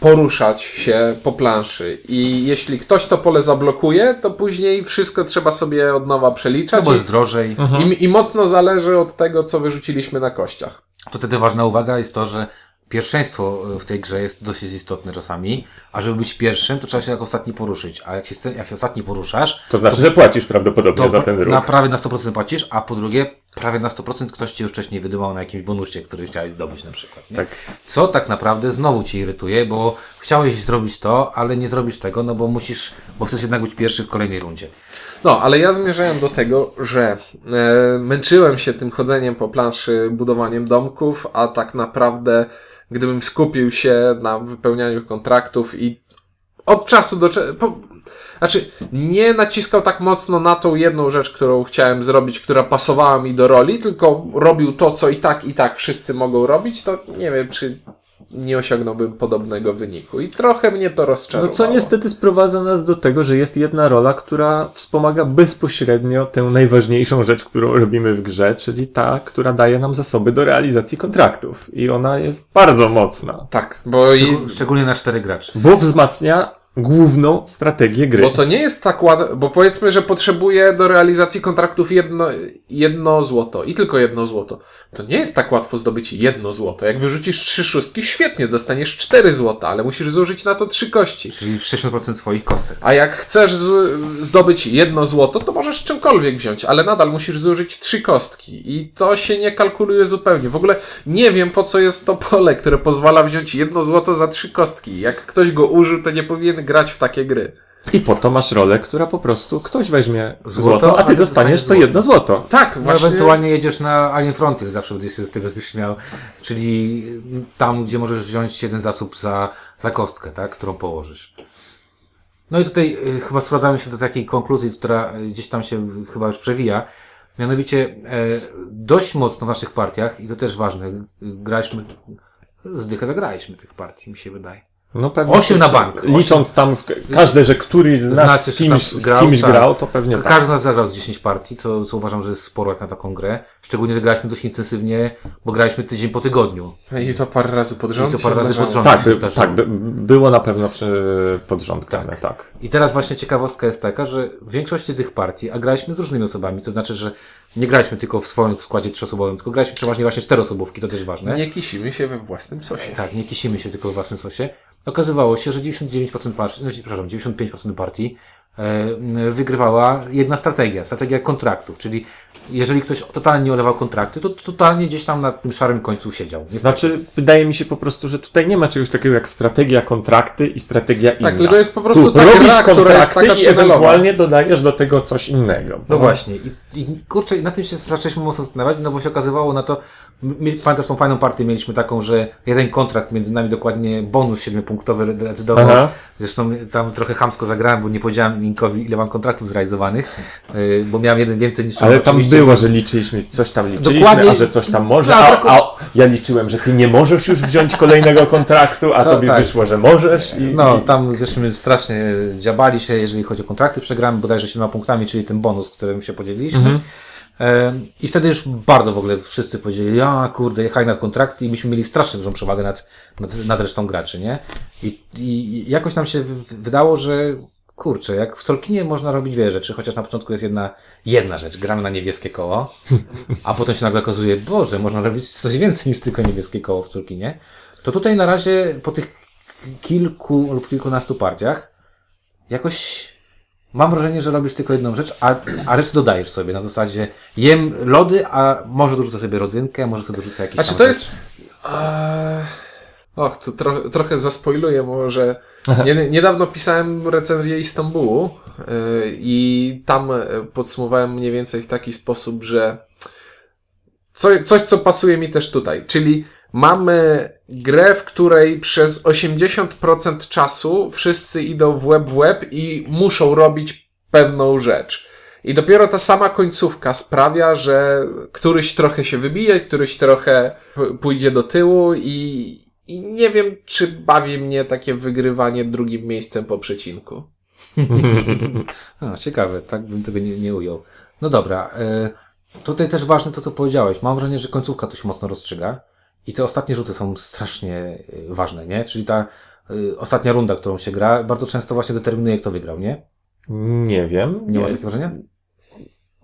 Speaker 2: poruszać się po planszy i jeśli ktoś to pole zablokuje, to później wszystko trzeba sobie od nowa
Speaker 1: no
Speaker 2: przeliczać
Speaker 1: bo jest drożej.
Speaker 2: i, i mocno zależy od tego, co wyrzuciliśmy na kościach.
Speaker 1: To wtedy ważna uwaga jest to, że pierwszeństwo w tej grze jest dosyć istotne czasami, a żeby być pierwszym, to trzeba się jak ostatni poruszyć. A jak się, jak się ostatni poruszasz,
Speaker 3: To znaczy, że płacisz prawdopodobnie
Speaker 1: to
Speaker 3: za ten ruch.
Speaker 1: na prawie na 100% płacisz, a po drugie, prawie na 100% ktoś ci już wcześniej wydymał na jakimś bonusie, który chciałeś zdobyć na przykład. Nie?
Speaker 3: Tak.
Speaker 1: Co tak naprawdę znowu ci irytuje, bo chciałeś zrobić to, ale nie zrobisz tego, no bo musisz, bo chcesz jednak być pierwszy w kolejnej rundzie.
Speaker 2: No, ale ja zmierzałem do tego, że e, męczyłem się tym chodzeniem po planszy, budowaniem domków, a tak naprawdę, gdybym skupił się na wypełnianiu kontraktów i od czasu do czasu. Znaczy, nie naciskał tak mocno na tą jedną rzecz, którą chciałem zrobić, która pasowała mi do roli, tylko robił to, co i tak, i tak wszyscy mogą robić, to nie wiem, czy nie osiągnąłbym podobnego wyniku. I trochę mnie to
Speaker 3: No
Speaker 2: rozczarowało.
Speaker 3: co niestety sprowadza nas do tego, że jest jedna rola, która wspomaga bezpośrednio tę najważniejszą rzecz, którą robimy w grze, czyli ta, która daje nam zasoby do realizacji kontraktów. I ona jest bardzo mocna,
Speaker 2: Tak, bo i,
Speaker 1: Szczeg- Szczególnie na cztery graczy.
Speaker 3: bo wzmacnia główną strategię gry.
Speaker 2: Bo to nie jest tak łatwe, bo powiedzmy, że potrzebuję do realizacji kontraktów jedno, jedno złoto i tylko jedno złoto. To nie jest tak łatwo zdobyć jedno złoto. Jak wyrzucisz trzy szóstki, świetnie, dostaniesz cztery złota, ale musisz zużyć na to trzy kości.
Speaker 1: Czyli 60% swoich kostek.
Speaker 2: A jak chcesz z, zdobyć jedno złoto, to możesz czymkolwiek wziąć, ale nadal musisz zużyć trzy kostki. I to się nie kalkuluje zupełnie. W ogóle nie wiem, po co jest to pole, które pozwala wziąć jedno złoto za trzy kostki. Jak ktoś go użył, to nie powinien grać w takie gry.
Speaker 3: I po to masz rolę, która po prostu ktoś weźmie
Speaker 1: Złoto,
Speaker 3: złoto, a
Speaker 1: a
Speaker 3: ty
Speaker 1: ty
Speaker 3: dostaniesz to jedno złoto.
Speaker 2: Tak,
Speaker 1: No
Speaker 2: właśnie.
Speaker 1: ewentualnie jedziesz na Alien Frontier, zawsze będziesz się z tego śmiał. Czyli tam, gdzie możesz wziąć jeden zasób za, za kostkę, tak? Którą położysz. No i tutaj y, chyba sprowadzamy się do takiej konkluzji, która y, gdzieś tam się chyba już przewija. Mianowicie e, dość mocno w naszych partiach, i to też ważne, y, graliśmy zdychę zagraliśmy tych partii, mi się wydaje.
Speaker 3: No pewnie.
Speaker 1: Osiem na bank.
Speaker 3: Licząc tam każde, że któryś z nas
Speaker 1: nas
Speaker 3: z kimś,
Speaker 1: tam
Speaker 3: z
Speaker 1: grał,
Speaker 3: kimś
Speaker 1: tak.
Speaker 3: grał, to pewnie tak.
Speaker 1: Każdy z nas zagrał z 10 partii, co, co uważam, że jest sporo jak na taką grę. Szczególnie, że graliśmy dość intensywnie, bo graliśmy tydzień po tygodniu.
Speaker 2: I to parę razy pod rząd
Speaker 1: I to parę razy pod rząd.
Speaker 3: Tak, by, tak by, było na pewno przy podrząd grane, tak.
Speaker 1: I teraz właśnie ciekawostka jest taka, że w większości tych partii, a graliśmy z różnymi osobami, to znaczy, że nie graliśmy tylko w swoim składzie trzyosobowym, tylko graliśmy przeważnie właśnie czteroosobówki, to też ważne.
Speaker 2: Nie kisimy się we własnym sosie.
Speaker 1: Tak, nie kisimy się tylko w własnym sosie. Okazywało się, że 99% partii, no, przepraszam, 95% partii wygrywała jedna strategia, strategia kontraktów, czyli jeżeli ktoś totalnie nie olewał kontrakty, to totalnie gdzieś tam na tym szarym końcu siedział. Niestety.
Speaker 3: Znaczy, wydaje mi się po prostu, że tutaj nie ma czegoś takiego jak strategia kontrakty i strategia inna.
Speaker 2: Tak, tylko jest po prostu
Speaker 3: Tu
Speaker 2: ta
Speaker 3: robisz
Speaker 2: gra, która jest
Speaker 3: kontrakty
Speaker 2: taka
Speaker 3: i
Speaker 2: tunelowa.
Speaker 3: ewentualnie dodajesz do tego coś innego.
Speaker 1: No właśnie. I, I kurczę, i na tym się zaczęliśmy mocno zastanawiać, no bo się okazywało na to, my, pamiętasz tą fajną partię mieliśmy taką, że jeden kontrakt między nami dokładnie bonus siedmiopunktowy decydował.
Speaker 3: Aha.
Speaker 1: Zresztą tam trochę chamsko zagrałem, bo nie powiedziałem Linkowi, ile mam kontraktów zrealizowanych, yy, bo miałem jeden więcej niż
Speaker 3: Ale tam
Speaker 1: oczywiście.
Speaker 3: było, że liczyliśmy, coś tam liczyliśmy,
Speaker 1: Dokładnie.
Speaker 3: a że coś tam może, a, a ja liczyłem, że ty nie możesz już wziąć kolejnego kontraktu, a
Speaker 1: Co,
Speaker 3: tobie
Speaker 1: tak.
Speaker 3: wyszło, że możesz i,
Speaker 1: No,
Speaker 3: i
Speaker 1: tam żeśmy strasznie dziabali się, jeżeli chodzi o kontrakty. Przegramy bodajże 7 punktami, czyli ten bonus, którym się podzieliliśmy.
Speaker 3: Mhm.
Speaker 1: I wtedy już bardzo w ogóle wszyscy powiedzieli, a kurde, jechali na kontrakty i myśmy mieli strasznie dużą przewagę nad, nad, nad resztą graczy, nie? I, I jakoś nam się wydało, że kurczę, jak w Solkinie można robić wiele rzeczy, chociaż na początku jest jedna, jedna rzecz, gramy na niebieskie koło, a potem się nagle okazuje, Boże, można robić coś więcej niż tylko niebieskie koło w Solkinie, to tutaj na razie po tych kilku lub kilkunastu partiach jakoś mam wrażenie, że robisz tylko jedną rzecz, a, a resztę dodajesz sobie na zasadzie jem lody, a może dorzucę sobie rodzynkę, może sobie dorzucę jakieś
Speaker 2: Znaczy to
Speaker 1: rzeczy.
Speaker 2: jest... Eee, Och, tu tro, trochę zaspoiluję może. Nie, niedawno pisałem recenzję Istambułu yy, i tam e, podsumowałem mniej więcej w taki sposób, że co, coś, co pasuje mi też tutaj, czyli mamy grę, w której przez 80% czasu wszyscy idą w łeb w łeb i muszą robić pewną rzecz. I dopiero ta sama końcówka sprawia, że któryś trochę się wybije, któryś trochę pójdzie do tyłu i, i nie wiem, czy bawi mnie takie wygrywanie drugim miejscem po przecinku.
Speaker 1: A, ciekawe, tak bym tego nie, nie ujął. No dobra, e, tutaj też ważne to, co powiedziałeś. Mam wrażenie, że końcówka tu się mocno rozstrzyga i te ostatnie rzuty są strasznie e, ważne, nie? Czyli ta e, ostatnia runda, którą się gra, bardzo często właśnie determinuje, kto wygrał, nie?
Speaker 3: nie wiem.
Speaker 1: Nie, masz takiego wrażenia?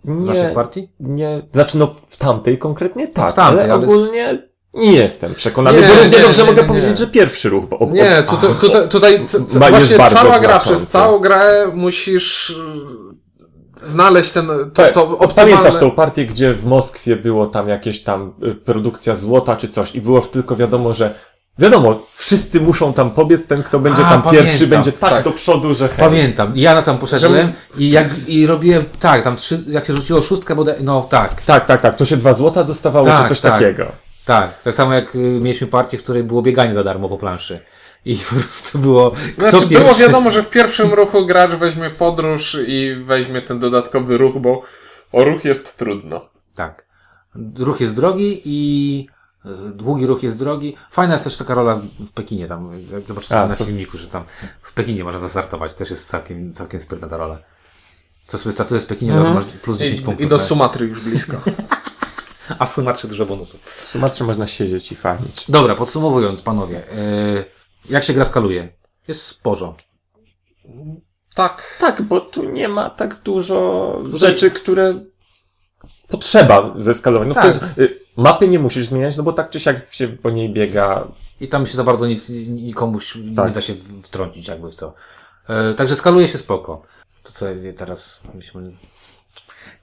Speaker 1: W
Speaker 3: nie,
Speaker 1: naszych partii?
Speaker 3: nie, znaczy no w tamtej konkretnie tak,
Speaker 1: w tamtej,
Speaker 3: ale
Speaker 1: ale z-
Speaker 3: ogólnie nie jestem przekonany,
Speaker 2: Nie,
Speaker 3: bo równie
Speaker 2: nie,
Speaker 3: dobrze
Speaker 2: nie,
Speaker 3: mogę
Speaker 2: nie,
Speaker 3: powiedzieć,
Speaker 2: nie.
Speaker 3: że pierwszy ruch, bo
Speaker 2: Nie,
Speaker 3: ob,
Speaker 2: tutaj, tutaj, tutaj
Speaker 3: Ma-
Speaker 2: właśnie cała gra,
Speaker 3: znaczący.
Speaker 2: przez całą grę musisz y, znaleźć ten, to,
Speaker 3: Tak,
Speaker 2: to optymalne...
Speaker 3: Pamiętasz tą partię, gdzie w Moskwie było tam jakieś tam y, produkcja złota czy coś i było tylko wiadomo, że wiadomo, wszyscy muszą tam pobiec, ten kto będzie
Speaker 1: A,
Speaker 3: tam pierwszy
Speaker 1: pamiętam.
Speaker 3: będzie tak,
Speaker 2: Tak.
Speaker 3: do przodu, że hej.
Speaker 1: Pamiętam. I ja na tam poszedłem i, jak, i robiłem, tak, tam trzy, jak się rzuciło szóstkę, bo no tak,
Speaker 3: Tak, tak, tak, to się dwa złota dostawało
Speaker 1: Tak,
Speaker 3: czy coś
Speaker 1: tak.
Speaker 3: takiego.
Speaker 1: tak. Tak samo jak y, mieliśmy partię, w której było bieganie za darmo po planszy. I po prostu było, kto
Speaker 2: Znaczy, było
Speaker 1: pierwszy...
Speaker 2: wiadomo, że w pierwszym ruchu gracz weźmie podróż i weźmie ten dodatkowy ruch, bo o ruch jest trudno.
Speaker 1: Tak. Ruch jest drogi i y, długi ruch jest drogi. Fajna jest też taka rola z- w Pekinie tam. jak Zobaczycie
Speaker 3: A,
Speaker 1: na filmiku, że tam w Pekinie można zastartować. Też jest całkiem, całkiem sprytna ta rola. Co sobie startujesz w Pekinie, mhm. masz plus 10
Speaker 2: I,
Speaker 1: punktów.
Speaker 2: I do? Sumatry już blisko.
Speaker 1: A w Sumatrze dużo bonusów.
Speaker 3: W Sumatrze można siedzieć i farmić.
Speaker 1: Dobra, podsumowując, panowie. y, jak się gra skaluje? Jest sporo.
Speaker 2: tak.
Speaker 3: Tak, bo tu nie ma tak dużo rzeczy, które potrzeba zeskalować. No w
Speaker 1: Tak.
Speaker 3: końcu, y, mapy nie musisz zmieniać, no bo tak czy siak się po niej biega.
Speaker 1: I tam się za bardzo nic nikomuś
Speaker 3: Tak.
Speaker 1: nie da się w- wtrącić, jakby w co. E, także skaluje się spoko. To co teraz myśmy...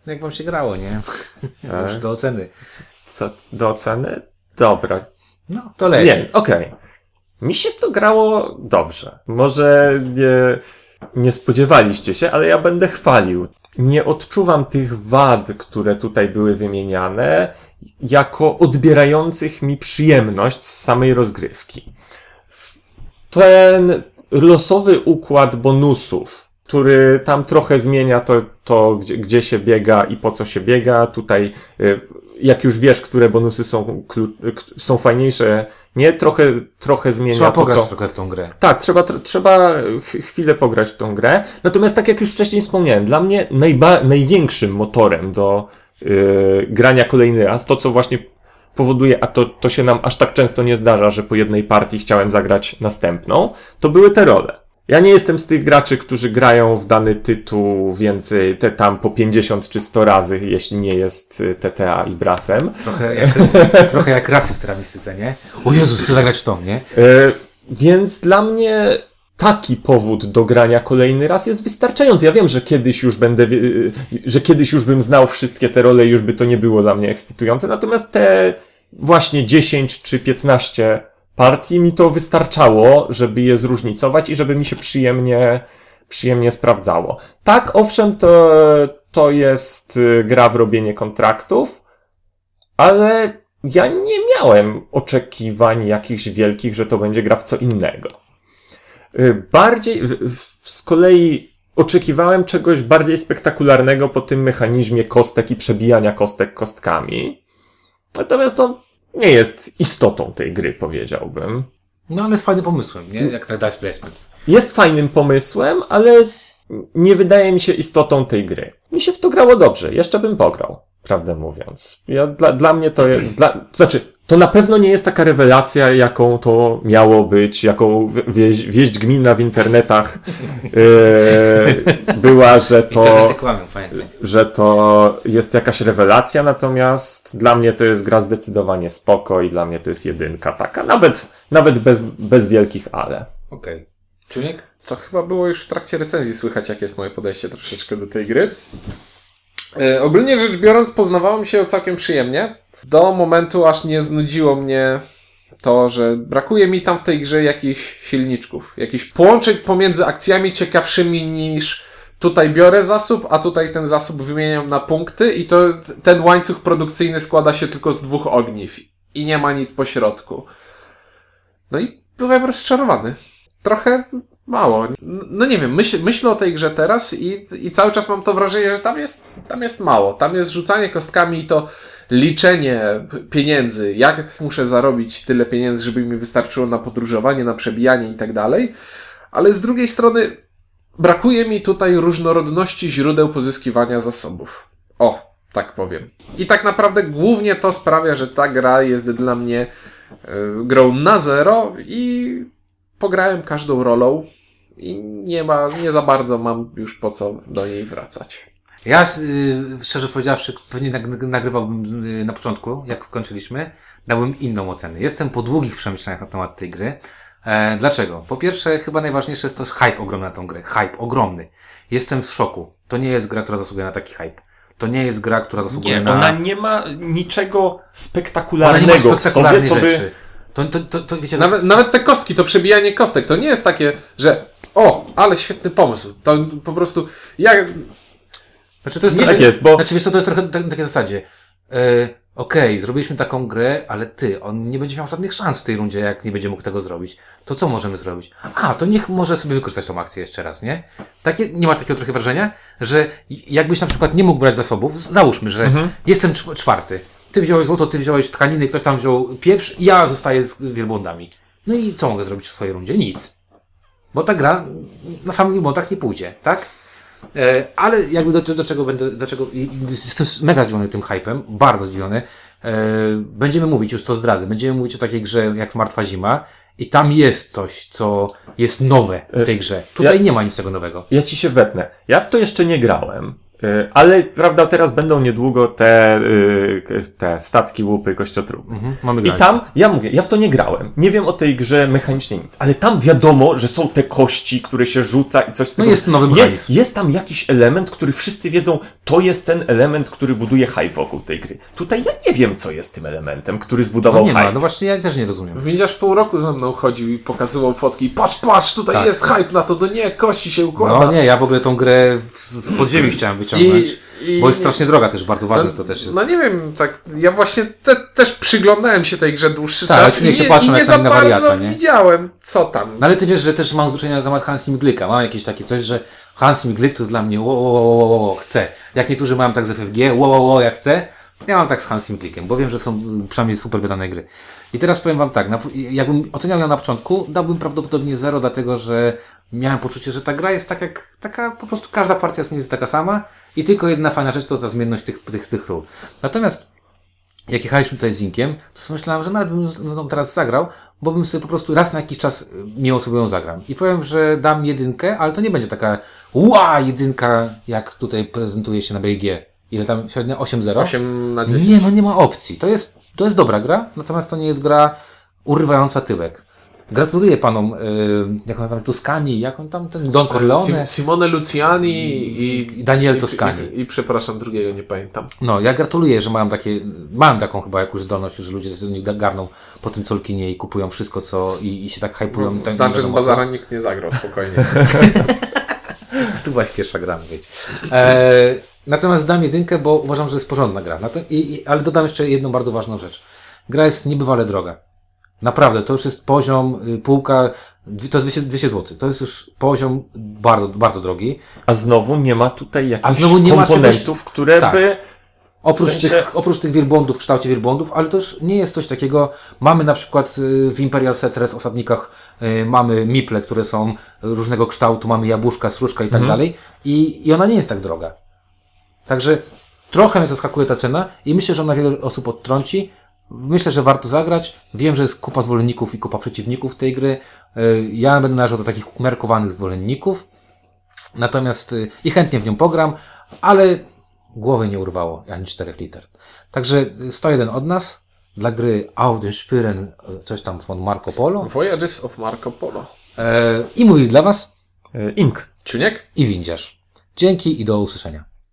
Speaker 1: Jak wam się grało, nie? Już do oceny.
Speaker 3: Co do oceny? Dobra.
Speaker 1: No, to leci.
Speaker 3: Nie, okej. Mi się w to grało dobrze. Może nie, nie spodziewaliście się, ale ja będę chwalił. Nie odczuwam tych wad, które tutaj były wymieniane, jako odbierających mi przyjemność z samej rozgrywki. Ten losowy układ bonusów, który tam trochę zmienia to, to gdzie, gdzie się biega i po co się biega, tutaj y, jak już wiesz, które bonusy są, są fajniejsze, nie? Trochę, trochę zmienia
Speaker 1: Trzeba
Speaker 3: to,
Speaker 1: pograć
Speaker 3: co...
Speaker 1: trochę w tą grę.
Speaker 3: Tak, trzeba, tr- trzeba ch- chwilę pograć w tą grę. Natomiast tak jak już wcześniej wspomniałem, dla mnie najba- największym motorem do yy, grania kolejny raz, to co właśnie powoduje, a to, to się nam aż tak często nie zdarza, że po jednej partii chciałem zagrać następną, to były te role. Ja nie jestem z tych graczy, którzy grają w dany tytuł więcej, te tam po 50 czy 100 razy, jeśli nie jest y, TTA i Brasem.
Speaker 1: Trochę jak, trochę jak rasy w teramistyce, nie? O Jezus, chcę zagrać w tą, nie?
Speaker 3: E, więc dla mnie taki powód do grania kolejny raz jest wystarczający. Ja wiem, że kiedyś już będę, wie- że kiedyś już bym znał wszystkie te role i już by to nie było dla mnie ekscytujące, natomiast te właśnie 10 czy 15 partii mi to wystarczało, żeby je zróżnicować i żeby mi się przyjemnie, przyjemnie sprawdzało. Tak, owszem, to, to jest y, gra w robienie kontraktów, ale ja nie miałem oczekiwań jakichś wielkich, że to będzie gra w co innego. Y, Bardziej, z kolei oczekiwałem czegoś bardziej spektakularnego po tym mechanizmie kostek i przebijania kostek kostkami. Natomiast to nie jest istotą tej gry, powiedziałbym.
Speaker 1: No ale jest fajnym pomysłem, nie? Jak tak dice placement.
Speaker 3: Jest fajnym pomysłem, ale nie wydaje mi się istotą tej gry. Mi się w to grało dobrze, jeszcze bym pograł, prawdę mówiąc. Ja, dla, dla mnie to jest, dla, znaczy, to na pewno nie jest taka rewelacja, jaką to miało być, jaką w- wieść, gminna w internetach yy, była, że to
Speaker 1: kłamią,
Speaker 3: że to jest jakaś rewelacja, natomiast dla mnie to jest gra zdecydowanie spoko i dla mnie to jest jedynka taka, nawet, nawet bez, bez wielkich ale.
Speaker 1: Okej. Czujnik?
Speaker 2: To chyba było już w trakcie recenzji słychać, jakie jest moje podejście troszeczkę do tej gry. E, ogólnie rzecz biorąc, poznawałem się całkiem przyjemnie. Do momentu, aż nie znudziło mnie to, że brakuje mi tam w tej grze jakichś silniczków, jakichś połączeń pomiędzy akcjami ciekawszymi niż tutaj biorę zasób, a tutaj ten zasób wymieniam na punkty i to ten łańcuch produkcyjny składa się tylko z dwóch ogniw i nie ma nic po środku. No i byłem rozczarowany. Trochę mało. No nie wiem, myśl, myślę o tej grze teraz i, i cały czas mam to wrażenie, że tam jest, tam jest mało. Tam jest rzucanie kostkami i to liczenie pieniędzy. Jak muszę zarobić tyle pieniędzy, żeby mi wystarczyło na podróżowanie, na przebijanie i tak dalej. Ale z drugiej strony brakuje mi tutaj różnorodności źródeł pozyskiwania zasobów. O, tak powiem. I tak naprawdę głównie to sprawia, że ta gra jest dla mnie y, grą na zero i pograłem każdą rolą i nie ma, nie za bardzo mam już po co do niej wracać.
Speaker 1: Ja, y, szczerze powiedziawszy, pewnie nag- nagrywałbym y, na początku, jak skończyliśmy, dałbym inną ocenę. Jestem po długich przemyśleniach na temat tej gry. E, dlaczego? Po pierwsze, chyba najważniejsze jest to hype ogromny na tą grę. Hype ogromny. Jestem w szoku. To nie jest gra, która zasługuje na taki hype. To nie jest gra, która zasługuje
Speaker 3: Nie,
Speaker 1: na...
Speaker 3: ona nie ma niczego
Speaker 1: Ona nie ma
Speaker 3: spektakularnego w sobie,
Speaker 1: spektakularnych
Speaker 3: co by...
Speaker 1: rzeczy. To, to, to, to wiecie,
Speaker 2: Nawet,
Speaker 1: to,
Speaker 2: nawet te kostki, to przebijanie kostek, to nie jest takie, że o, ale świetny pomysł. To po prostu, ja,
Speaker 1: Znaczy to jest
Speaker 3: Nie tak jest, bo-
Speaker 1: Znaczy wiesz co, to jest trochę tak, na takiej zasadzie. E, Okej, zrobiliśmy taką grę, ale ty, on nie będzie miał żadnych szans w tej rundzie, jak nie będzie mógł tego zrobić. To co możemy zrobić? A, to niech może sobie wykorzystać tą akcję jeszcze raz, nie? Takie, nie masz takiego trochę wrażenia, że jakbyś na przykład nie mógł brać zasobów, załóżmy, że jestem czw- czwarty. Ty wziąłeś złoto, ty wziąłeś tkaniny, ktoś tam wziął pieprz, ja zostaję z wielbłądami. No i co mogę zrobić w swojej rundzie? Nic. Bo ta gra na samych wielbłądach nie pójdzie, tak? E, ale jakby do, do czego będę, do czego, jestem mega zdziwiony tym hypem, bardzo zdziwiony. E, będziemy mówić, już to zdradzę, będziemy mówić o takiej grze jak Martwa Zima i tam jest coś, co jest nowe w tej grze. Tutaj nie ma nic tego nowego.
Speaker 3: Ja ci się wetnę. Ja w to jeszcze nie grałem, ale prawda, teraz będą niedługo te, y, te statki, łupy, kościotrup.
Speaker 1: Mhm, mamy
Speaker 3: I tam, ja mówię, ja w to nie grałem. Nie wiem o tej grze mechanicznie nic, ale tam wiadomo, że są te kości, które się rzuca i coś z tego.
Speaker 1: jest nowy
Speaker 3: Je,
Speaker 1: mechanizm.
Speaker 3: jest tam jakiś element, który wszyscy wiedzą, to jest ten element, który buduje hype wokół tej gry. Tutaj ja nie wiem, co jest tym elementem, który
Speaker 1: No
Speaker 3: zbudował
Speaker 1: nie
Speaker 3: hype.
Speaker 1: ma, no właśnie ja też nie rozumiem.
Speaker 2: Windziarz pół roku ze mną chodził i pokazywał fotki. Patrz, patrz, tutaj
Speaker 1: Tak.
Speaker 2: jest hype na to, no nie, kości się układa.
Speaker 1: No nie, ja w ogóle tą grę z podziemi chciałem wyciągnąć,
Speaker 2: I- i-
Speaker 1: bo jest strasznie droga też, bardzo ważne to też jest.
Speaker 2: No nie wiem, tak, ja właśnie te, też przyglądałem się tej grze dłuższy
Speaker 1: Tak,
Speaker 2: czas
Speaker 1: nie
Speaker 2: i
Speaker 1: się
Speaker 2: nie,
Speaker 1: patrzą
Speaker 2: i nie
Speaker 1: jak
Speaker 2: za bardzo
Speaker 1: wariata, nie?
Speaker 2: widziałem, co tam.
Speaker 1: No ale ty wiesz, że też mam zwyczajnie na temat Hansi Mglika. Mam jakieś takie coś, że Hansi Mglik to dla mnie wo, wo, wo, wo, wo, wo, chcę. Jak niektórzy mają tak z FFG, wo, wo, wo, ja chcę. Ja mam tak z Hansim Klickiem, bo wiem, że są przynajmniej super wydane gry. I teraz powiem wam tak, jakbym oceniał ją na początku, dałbym prawdopodobnie zero, dlatego że miałem poczucie, że ta gra jest tak jak, taka, po prostu każda partia jest mniej taka sama i tylko jedna fajna rzecz to ta zmienność tych, tych, tych ról. Natomiast jak jechaliśmy tutaj z Inkiem, to sobie myślałem, że nawet bym ją teraz zagrał, bo bym sobie po prostu raz na jakiś czas y, miło sobie ją zagram. I powiem, że dam jedynkę, ale to nie będzie taka ła jedynka, jak tutaj prezentuje się na BG. Ile tam średnio? 8-0?
Speaker 2: 8 na 10.
Speaker 1: Nie, no nie ma opcji. To jest, to jest dobra gra, natomiast to nie jest gra urywająca tyłek. Gratuluję panom, y, jak on tam, Tuscani, jak on tam, ten Don Corleone.
Speaker 2: Sim- Simone Luciani i,
Speaker 1: i Daniel
Speaker 2: i,
Speaker 1: Toscani.
Speaker 2: I, I przepraszam, drugiego nie pamiętam.
Speaker 1: No, ja gratuluję, że mają takie, mam taką chyba jakąś zdolność, że ludzie sobie garną po tym Colkinie i kupują wszystko, co, i, i się tak hypują. tak, nie
Speaker 2: Dungeon
Speaker 1: wiadomo co.
Speaker 2: Bazara nikt nie zagrał, spokojnie.
Speaker 1: Tu była pierwsza gra, wiecie. E, natomiast dam jedynkę, bo uważam, że jest porządna gra. I, i, ale dodam jeszcze jedną bardzo ważną rzecz. Gra jest niebywale droga. Naprawdę, to już jest poziom, y, półka, to jest 200, 200 zł. To jest już poziom bardzo, bardzo drogi.
Speaker 3: A znowu nie ma tutaj jakichś
Speaker 1: znowu nie ma
Speaker 3: komponentów, które
Speaker 1: Tak.
Speaker 3: by...
Speaker 1: Oprócz,
Speaker 3: W sensie-
Speaker 1: tych, oprócz tych wielbłądów w kształcie wielbłądów, ale to już nie jest coś takiego. Mamy na przykład y, w Imperial Settlers osadnikach y, mamy miple, które są różnego kształtu, mamy jabłuszka, sruszka i tak dalej. I, I ona nie jest tak droga. Także trochę mnie to skakuje ta cena i myślę, że ona wiele osób odtrąci. Myślę, że warto zagrać. Wiem, że jest kupa zwolenników i kupa przeciwników tej gry. Y, Ja będę należał do takich umiarkowanych zwolenników. Natomiast y, i chętnie w nią pogram, ale głowy nie urwało ani 4 liter. Także y, 101 od nas dla gry Auf den Spüren, y, coś tam von Marco Polo.
Speaker 2: Voyages of Marco Polo.
Speaker 1: E, I mój dla Was
Speaker 3: Ink.
Speaker 2: Ciuniek?
Speaker 1: i windziarz. Dzięki i do usłyszenia.